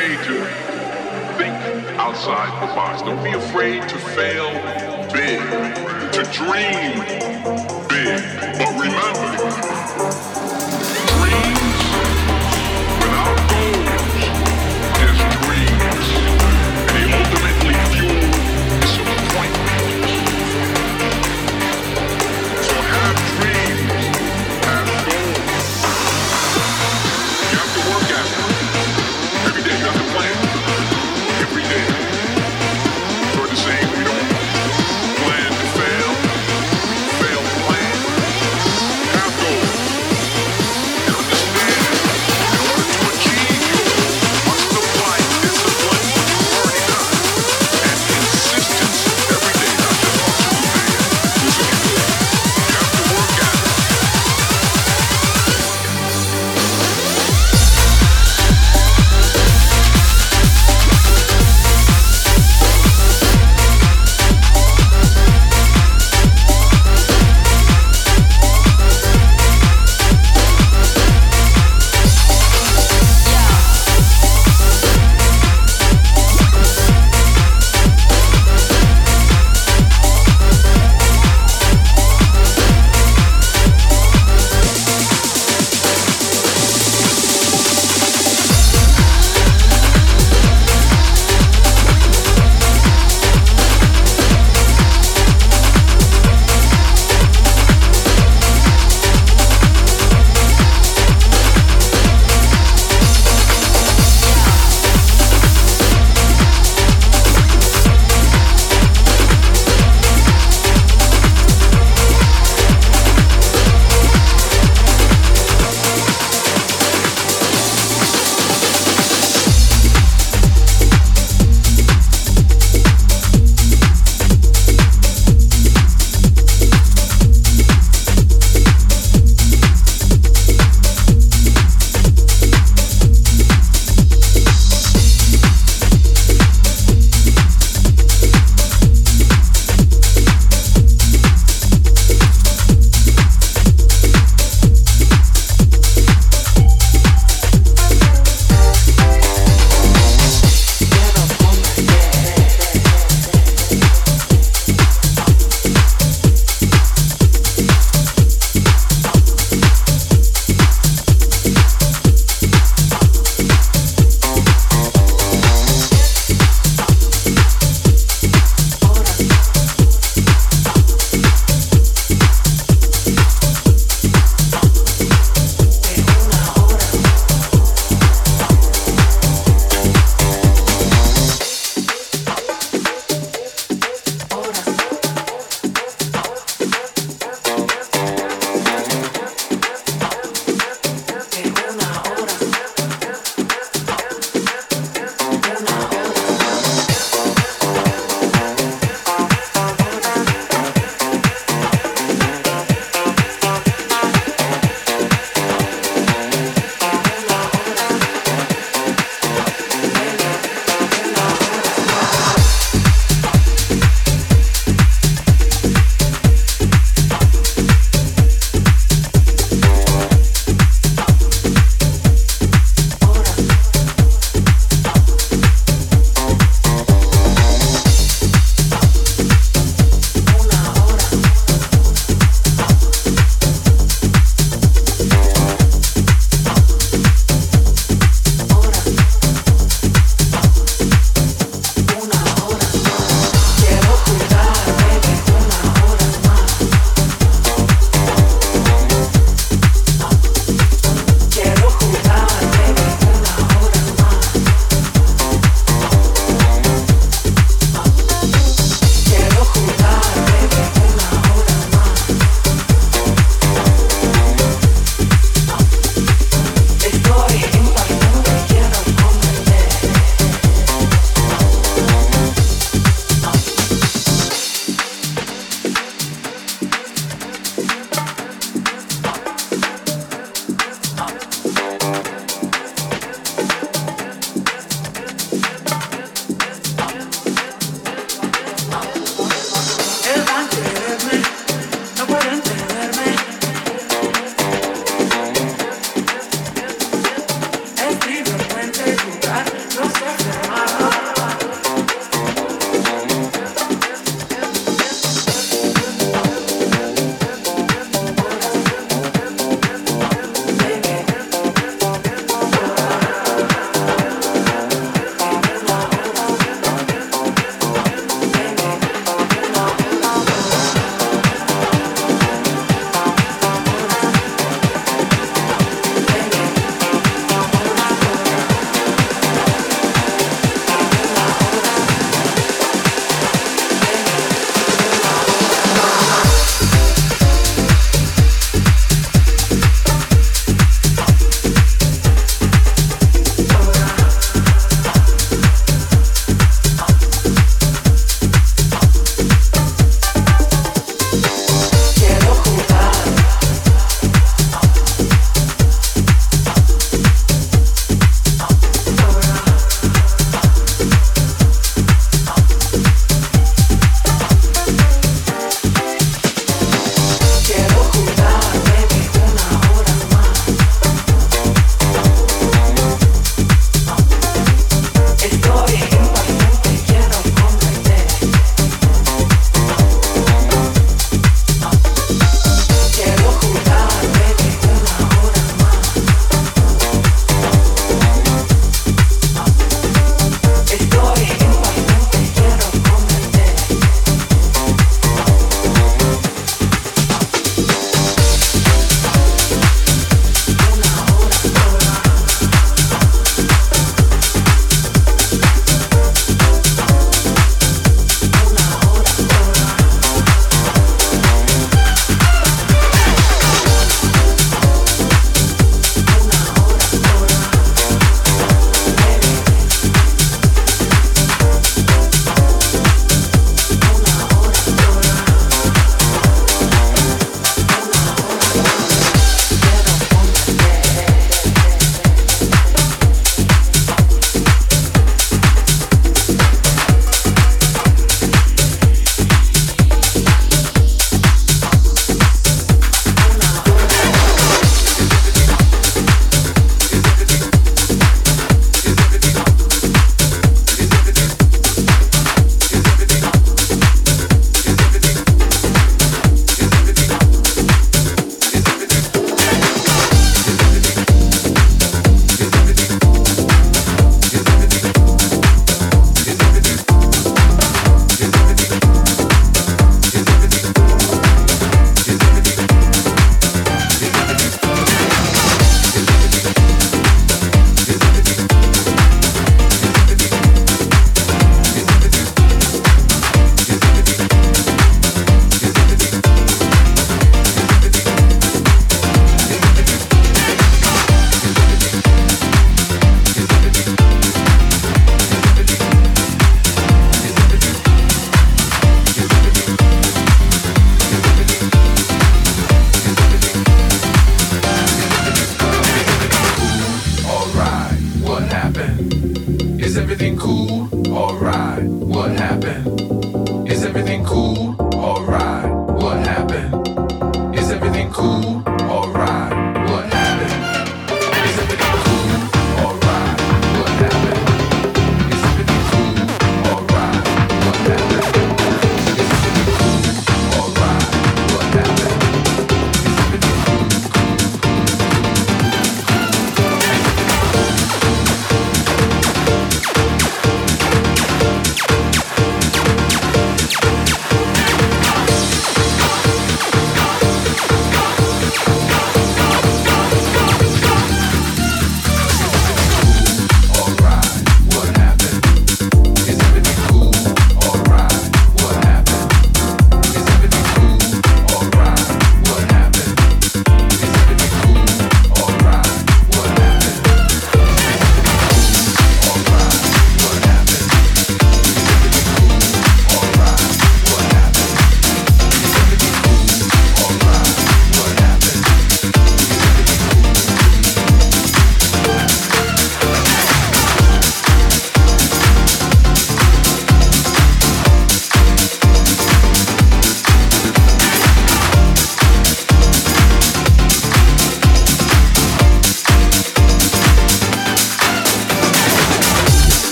afraid to think outside the box. Don't be afraid to fail big, to dream big. But remember,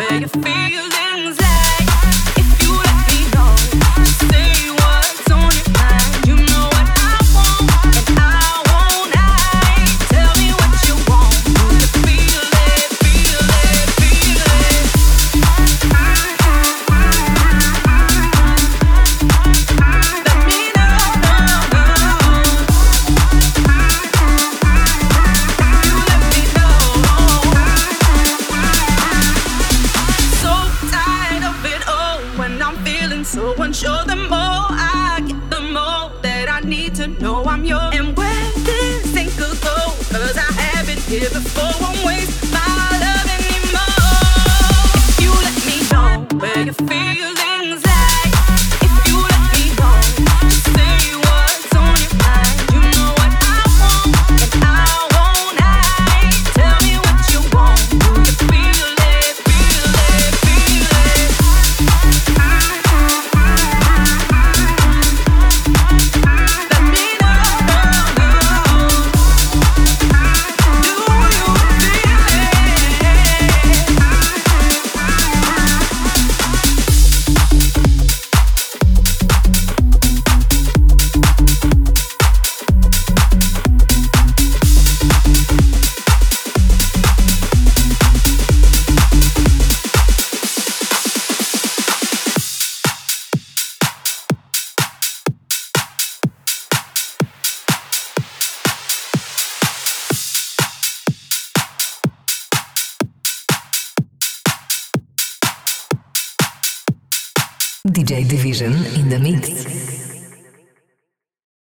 DJ Division in